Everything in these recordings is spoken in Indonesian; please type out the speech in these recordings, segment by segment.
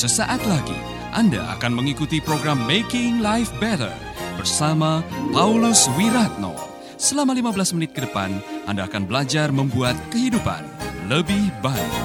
Sesaat lagi Anda akan mengikuti program Making Life Better bersama Paulus Wiratno. Selama 15 menit ke depan, Anda akan belajar membuat kehidupan lebih baik.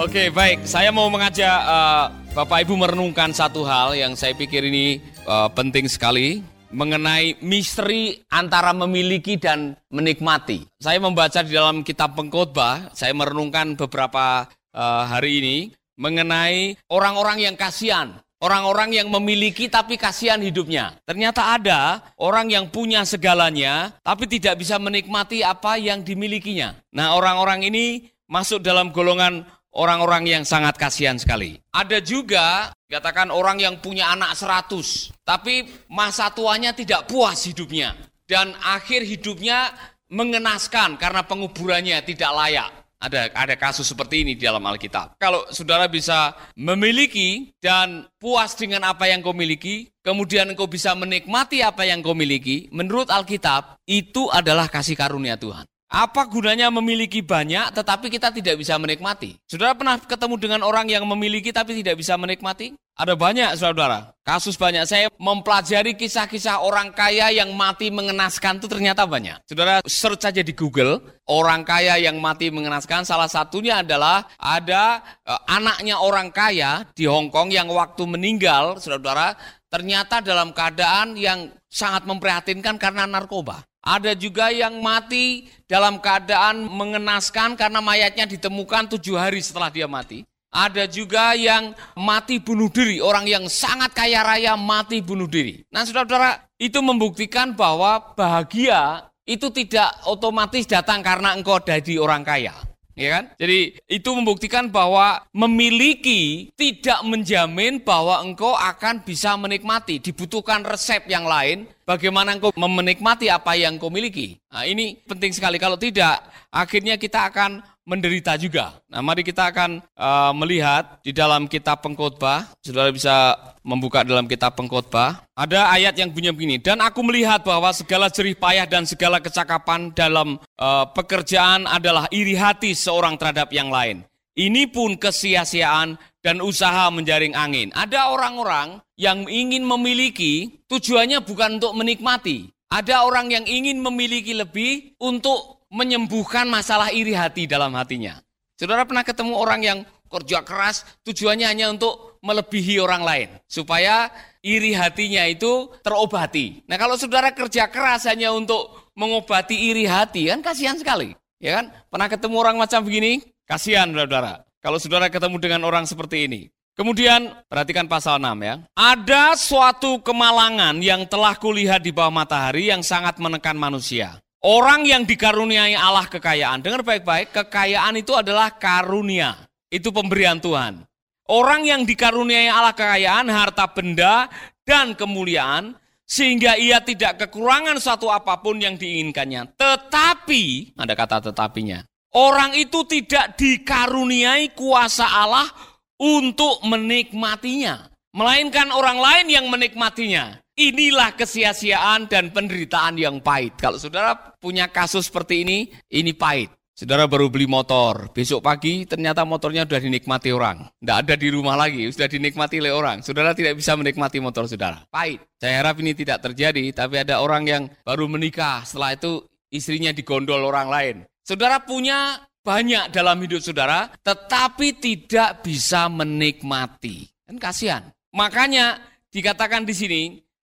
Oke, baik. Saya mau mengajak uh, Bapak Ibu merenungkan satu hal yang saya pikir ini uh, penting sekali mengenai misteri antara memiliki dan menikmati. Saya membaca di dalam kitab pengkhotbah, saya merenungkan beberapa uh, hari ini mengenai orang-orang yang kasihan. Orang-orang yang memiliki tapi kasihan hidupnya. Ternyata ada orang yang punya segalanya tapi tidak bisa menikmati apa yang dimilikinya. Nah orang-orang ini masuk dalam golongan orang-orang yang sangat kasihan sekali. Ada juga katakan orang yang punya anak 100 tapi masa tuanya tidak puas hidupnya dan akhir hidupnya mengenaskan karena penguburannya tidak layak. Ada ada kasus seperti ini di dalam Alkitab. Kalau saudara bisa memiliki dan puas dengan apa yang kau miliki, kemudian engkau bisa menikmati apa yang kau miliki, menurut Alkitab itu adalah kasih karunia Tuhan. Apa gunanya memiliki banyak tetapi kita tidak bisa menikmati? Saudara pernah ketemu dengan orang yang memiliki tapi tidak bisa menikmati? Ada banyak saudara, kasus banyak. Saya mempelajari kisah-kisah orang kaya yang mati mengenaskan itu ternyata banyak. Saudara search saja di Google, orang kaya yang mati mengenaskan salah satunya adalah ada uh, anaknya orang kaya di Hong Kong yang waktu meninggal, saudara ternyata dalam keadaan yang sangat memprihatinkan karena narkoba. Ada juga yang mati dalam keadaan mengenaskan karena mayatnya ditemukan tujuh hari setelah dia mati. Ada juga yang mati bunuh diri, orang yang sangat kaya raya mati bunuh diri. Nah saudara-saudara, itu membuktikan bahwa bahagia itu tidak otomatis datang karena engkau jadi orang kaya ya kan? Jadi itu membuktikan bahwa memiliki tidak menjamin bahwa engkau akan bisa menikmati. Dibutuhkan resep yang lain bagaimana engkau menikmati apa yang engkau miliki. Nah, ini penting sekali. Kalau tidak, akhirnya kita akan menderita juga. Nah, mari kita akan uh, melihat di dalam kitab pengkhotbah. Saudara bisa membuka dalam kitab pengkhotbah. Ada ayat yang bunyi begini, dan aku melihat bahwa segala jerih payah dan segala kecakapan dalam uh, pekerjaan adalah iri hati seorang terhadap yang lain. Ini pun kesia-siaan dan usaha menjaring angin. Ada orang-orang yang ingin memiliki tujuannya bukan untuk menikmati. Ada orang yang ingin memiliki lebih untuk menyembuhkan masalah iri hati dalam hatinya. Saudara pernah ketemu orang yang kerja keras tujuannya hanya untuk melebihi orang lain supaya iri hatinya itu terobati. Nah, kalau saudara kerja keras hanya untuk mengobati iri hati kan kasihan sekali. Ya kan? Pernah ketemu orang macam begini? Kasihan Saudara. Kalau saudara ketemu dengan orang seperti ini. Kemudian perhatikan pasal 6 ya. Ada suatu kemalangan yang telah kulihat di bawah matahari yang sangat menekan manusia. Orang yang dikaruniai Allah kekayaan, dengar baik-baik, kekayaan itu adalah karunia. Itu pemberian Tuhan. Orang yang dikaruniai Allah kekayaan, harta benda, dan kemuliaan, sehingga ia tidak kekurangan suatu apa pun yang diinginkannya. Tetapi, ada kata tetapinya, orang itu tidak dikaruniai kuasa Allah untuk menikmatinya. Melainkan orang lain yang menikmatinya. Inilah kesia-siaan dan penderitaan yang pahit. Kalau saudara punya kasus seperti ini, ini pahit. Saudara baru beli motor, besok pagi ternyata motornya sudah dinikmati orang. Tidak ada di rumah lagi, sudah dinikmati oleh orang. Saudara tidak bisa menikmati motor saudara. Pahit. Saya harap ini tidak terjadi, tapi ada orang yang baru menikah, setelah itu istrinya digondol orang lain. Saudara punya banyak dalam hidup saudara, tetapi tidak bisa menikmati. Kan kasihan. Makanya dikatakan di sini,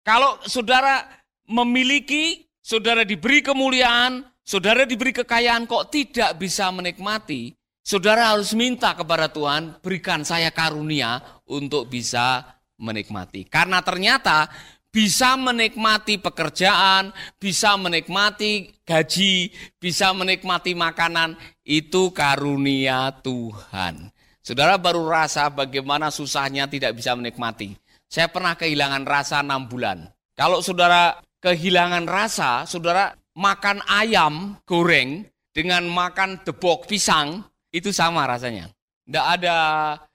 kalau saudara memiliki, saudara diberi kemuliaan, saudara diberi kekayaan kok tidak bisa menikmati, saudara harus minta kepada Tuhan, berikan saya karunia untuk bisa menikmati. Karena ternyata bisa menikmati pekerjaan, bisa menikmati gaji, bisa menikmati makanan, itu karunia Tuhan. Saudara baru rasa bagaimana susahnya tidak bisa menikmati. Saya pernah kehilangan rasa enam bulan. Kalau saudara kehilangan rasa, saudara makan ayam goreng dengan makan debok pisang, itu sama rasanya. Tidak ada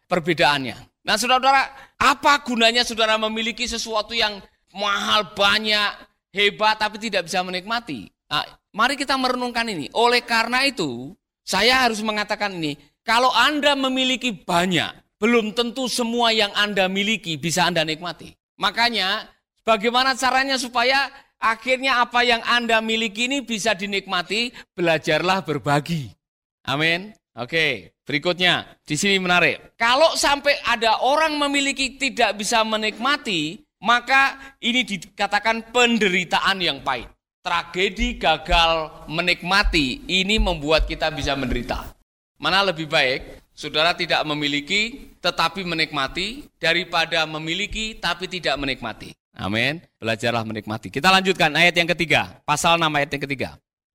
perbedaannya. Nah saudara-saudara, apa gunanya saudara memiliki sesuatu yang mahal, banyak, hebat, tapi tidak bisa menikmati? Nah, mari kita merenungkan ini. Oleh karena itu, Saya harus mengatakan ini, kalau Anda memiliki banyak, belum tentu semua yang Anda miliki bisa Anda nikmati. Makanya, bagaimana caranya supaya akhirnya apa yang Anda miliki ini bisa dinikmati? Belajarlah berbagi. Amin. Oke, berikutnya di sini menarik. Kalau sampai ada orang memiliki tidak bisa menikmati, maka ini dikatakan penderitaan yang pahit. Tragedi gagal menikmati ini membuat kita bisa menderita. Mana lebih baik saudara tidak memiliki tetapi menikmati daripada memiliki tapi tidak menikmati. Amin. Belajarlah menikmati. Kita lanjutkan ayat yang ketiga, pasal 6 ayat yang ketiga.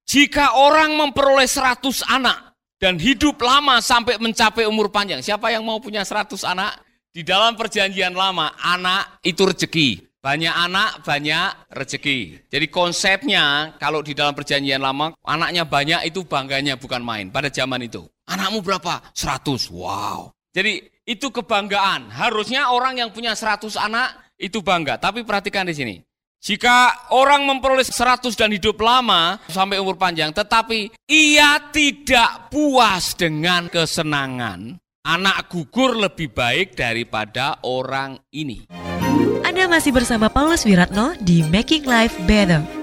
Jika orang memperoleh 100 anak dan hidup lama sampai mencapai umur panjang. Siapa yang mau punya 100 anak? Di dalam perjanjian lama, anak itu rezeki. Banyak anak, banyak rezeki. Jadi konsepnya kalau di dalam perjanjian lama, anaknya banyak itu bangganya bukan main pada zaman itu. Anakmu berapa? 100. Wow. Jadi itu kebanggaan. Harusnya orang yang punya 100 anak itu bangga. Tapi perhatikan di sini. Jika orang memperoleh 100 dan hidup lama sampai umur panjang, tetapi ia tidak puas dengan kesenangan, anak gugur lebih baik daripada orang ini. Anda masih bersama Paulus Wiratno di Making Life Better.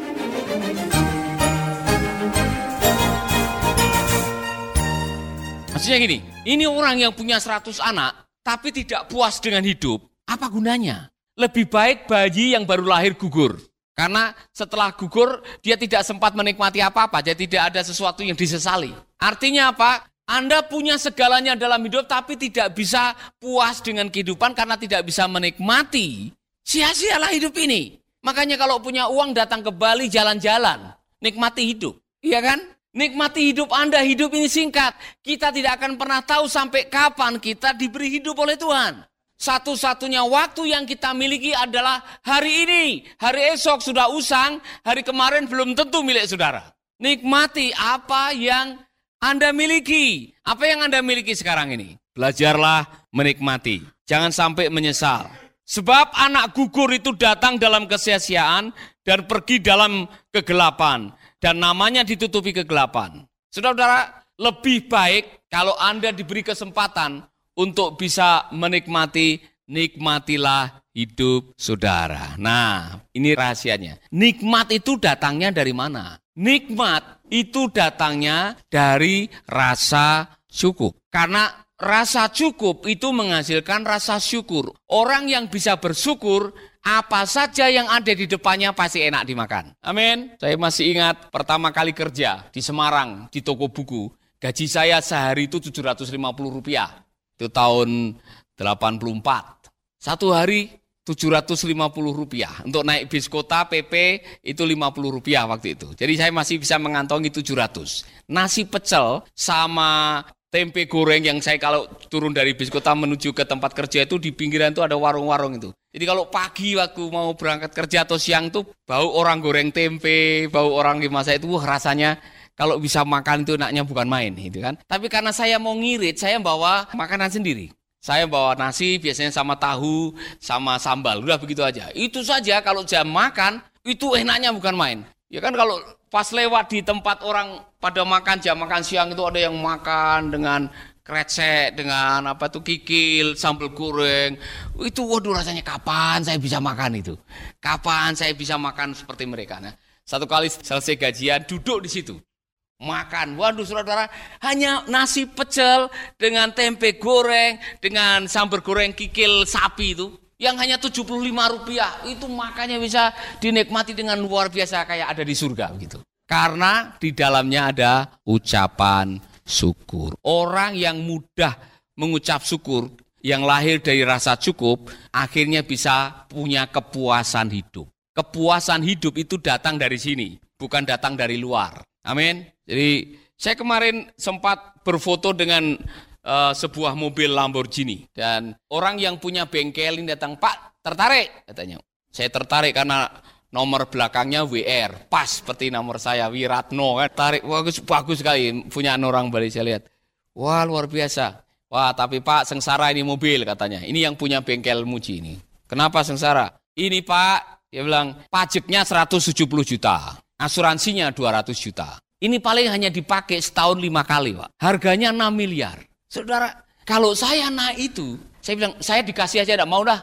Maksudnya gini, ini orang yang punya 100 anak, tapi tidak puas dengan hidup, apa gunanya? Lebih baik bayi yang baru lahir gugur. Karena setelah gugur, dia tidak sempat menikmati apa-apa, jadi tidak ada sesuatu yang disesali. Artinya apa? Anda punya segalanya dalam hidup tapi tidak bisa puas dengan kehidupan karena tidak bisa menikmati. Sia-sialah hidup ini. Makanya kalau punya uang datang ke Bali jalan-jalan, nikmati hidup. Iya kan? Nikmati hidup Anda, hidup ini singkat. Kita tidak akan pernah tahu sampai kapan kita diberi hidup oleh Tuhan. Satu-satunya waktu yang kita miliki adalah hari ini. Hari esok sudah usang, hari kemarin belum tentu milik saudara. Nikmati apa yang anda miliki. Apa yang Anda miliki sekarang ini? Belajarlah menikmati. Jangan sampai menyesal. Sebab anak gugur itu datang dalam kesia-siaan dan pergi dalam kegelapan. Dan namanya ditutupi kegelapan. Saudara-saudara, lebih baik kalau Anda diberi kesempatan untuk bisa menikmati, nikmatilah hidup saudara. Nah, ini rahasianya. Nikmat itu datangnya dari mana? Nikmat itu datangnya dari rasa cukup. Karena rasa cukup itu menghasilkan rasa syukur. Orang yang bisa bersyukur, apa saja yang ada di depannya pasti enak dimakan. Amin. Saya masih ingat pertama kali kerja di Semarang, di toko buku. Gaji saya sehari itu 750 rupiah. Itu tahun 84. Satu hari 750 rupiah. Untuk naik bis kota PP itu 50 rupiah waktu itu. Jadi saya masih bisa mengantongi 700. Nasi pecel sama tempe goreng yang saya kalau turun dari bis kota menuju ke tempat kerja itu di pinggiran itu ada warung-warung itu. Jadi kalau pagi waktu mau berangkat kerja atau siang tuh bau orang goreng tempe, bau orang masa itu wah rasanya kalau bisa makan itu enaknya bukan main gitu kan. Tapi karena saya mau ngirit, saya bawa makanan sendiri. Saya bawa nasi biasanya sama tahu, sama sambal, udah begitu aja. Itu saja kalau jam makan, itu enaknya bukan main. Ya kan kalau pas lewat di tempat orang pada makan jam makan siang itu ada yang makan dengan krecek, dengan apa tuh kikil, sambal goreng. Itu waduh rasanya kapan saya bisa makan itu? Kapan saya bisa makan seperti mereka? Nah, satu kali selesai gajian duduk di situ makan. Waduh saudara, hanya nasi pecel dengan tempe goreng, dengan sambal goreng kikil sapi itu, yang hanya 75 rupiah, itu makanya bisa dinikmati dengan luar biasa kayak ada di surga gitu. Karena di dalamnya ada ucapan syukur. Orang yang mudah mengucap syukur, yang lahir dari rasa cukup, akhirnya bisa punya kepuasan hidup. Kepuasan hidup itu datang dari sini, bukan datang dari luar. Amin. Jadi saya kemarin sempat berfoto dengan uh, sebuah mobil Lamborghini dan orang yang punya bengkel ini datang, "Pak, tertarik?" katanya. Saya tertarik karena nomor belakangnya WR, pas seperti nomor saya Wiratno kan. Tarik bagus bagus sekali punya orang Bali saya lihat. Wah, luar biasa. Wah, tapi Pak, sengsara ini mobil katanya. Ini yang punya bengkel Muji ini. Kenapa sengsara? Ini Pak, dia bilang pajaknya 170 juta asuransinya 200 juta. Ini paling hanya dipakai setahun lima kali, Pak. Harganya 6 miliar. Saudara, kalau saya naik itu, saya bilang, saya dikasih aja, tidak mau dah.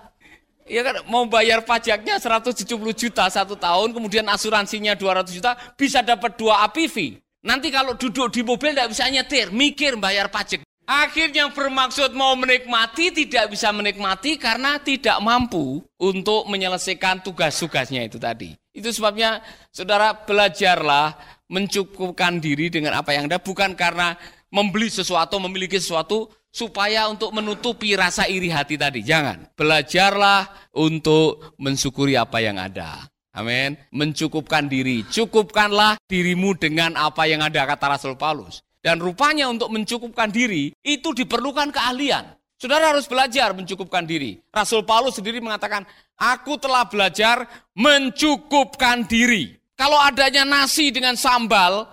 Ya kan, mau bayar pajaknya 170 juta satu tahun, kemudian asuransinya 200 juta, bisa dapat dua APV. Nanti kalau duduk di mobil tidak bisa nyetir, mikir bayar pajak. Akhirnya bermaksud mau menikmati, tidak bisa menikmati karena tidak mampu untuk menyelesaikan tugas-tugasnya itu tadi. Itu sebabnya saudara belajarlah mencukupkan diri dengan apa yang ada, bukan karena membeli sesuatu, memiliki sesuatu, supaya untuk menutupi rasa iri hati tadi. Jangan. Belajarlah untuk mensyukuri apa yang ada. Amin. Mencukupkan diri. Cukupkanlah dirimu dengan apa yang ada, kata Rasul Paulus. Dan rupanya untuk mencukupkan diri itu diperlukan keahlian. Saudara harus belajar mencukupkan diri. Rasul Paulus sendiri mengatakan, aku telah belajar mencukupkan diri. Kalau adanya nasi dengan sambal,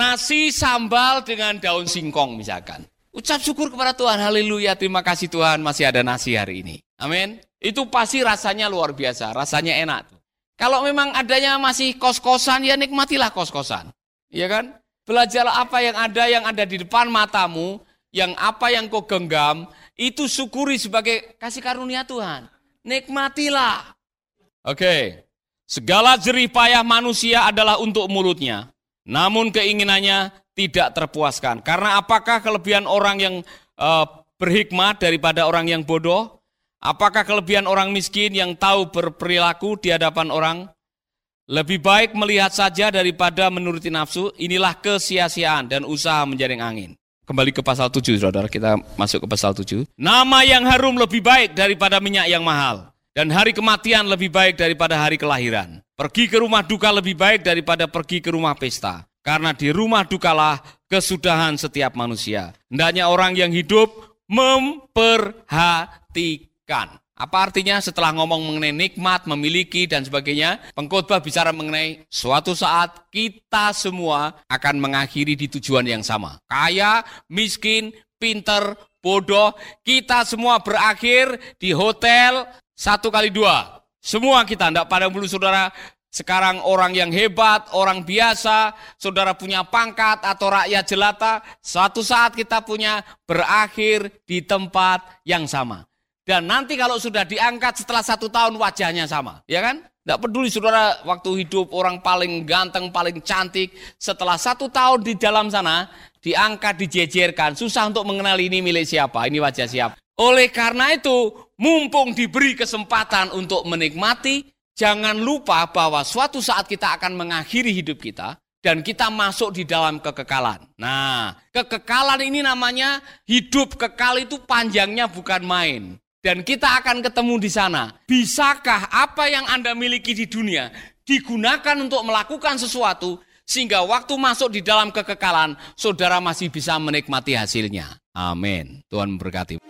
nasi sambal dengan daun singkong misalkan. Ucap syukur kepada Tuhan, haleluya, terima kasih Tuhan masih ada nasi hari ini. Amin. Itu pasti rasanya luar biasa, rasanya enak. Kalau memang adanya masih kos-kosan, ya nikmatilah kos-kosan. Iya kan? Belajarlah apa yang ada yang ada di depan matamu, yang apa yang kau genggam, itu syukuri sebagai kasih karunia Tuhan. Nikmatilah. Oke. Segala jerih payah manusia adalah untuk mulutnya. Namun keinginannya tidak terpuaskan. Karena apakah kelebihan orang yang uh, berhikmat daripada orang yang bodoh? Apakah kelebihan orang miskin yang tahu berperilaku di hadapan orang? Lebih baik melihat saja daripada menuruti nafsu, inilah kesia-siaan dan usaha menjaring angin. Kembali ke pasal 7, saudara, kita masuk ke pasal 7. Nama yang harum lebih baik daripada minyak yang mahal. Dan hari kematian lebih baik daripada hari kelahiran. Pergi ke rumah duka lebih baik daripada pergi ke rumah pesta. Karena di rumah dukalah kesudahan setiap manusia. Hendaknya orang yang hidup memperhatikan. Apa artinya setelah ngomong mengenai nikmat, memiliki dan sebagainya, pengkhotbah bicara mengenai suatu saat kita semua akan mengakhiri di tujuan yang sama. Kaya, miskin, pinter, bodoh, kita semua berakhir di hotel satu kali dua. Semua kita, tidak pada bulu saudara, sekarang orang yang hebat, orang biasa, saudara punya pangkat atau rakyat jelata, suatu saat kita punya berakhir di tempat yang sama. Dan nanti kalau sudah diangkat setelah satu tahun wajahnya sama, ya kan? Tidak peduli saudara waktu hidup orang paling ganteng, paling cantik. Setelah satu tahun di dalam sana, diangkat, dijejerkan. Susah untuk mengenali ini milik siapa, ini wajah siapa. Oleh karena itu, mumpung diberi kesempatan untuk menikmati, jangan lupa bahwa suatu saat kita akan mengakhiri hidup kita, dan kita masuk di dalam kekekalan. Nah, kekekalan ini namanya hidup kekal itu panjangnya bukan main. Dan kita akan ketemu di sana. Bisakah apa yang Anda miliki di dunia digunakan untuk melakukan sesuatu sehingga waktu masuk di dalam kekekalan, saudara masih bisa menikmati hasilnya. Amin. Tuhan memberkati.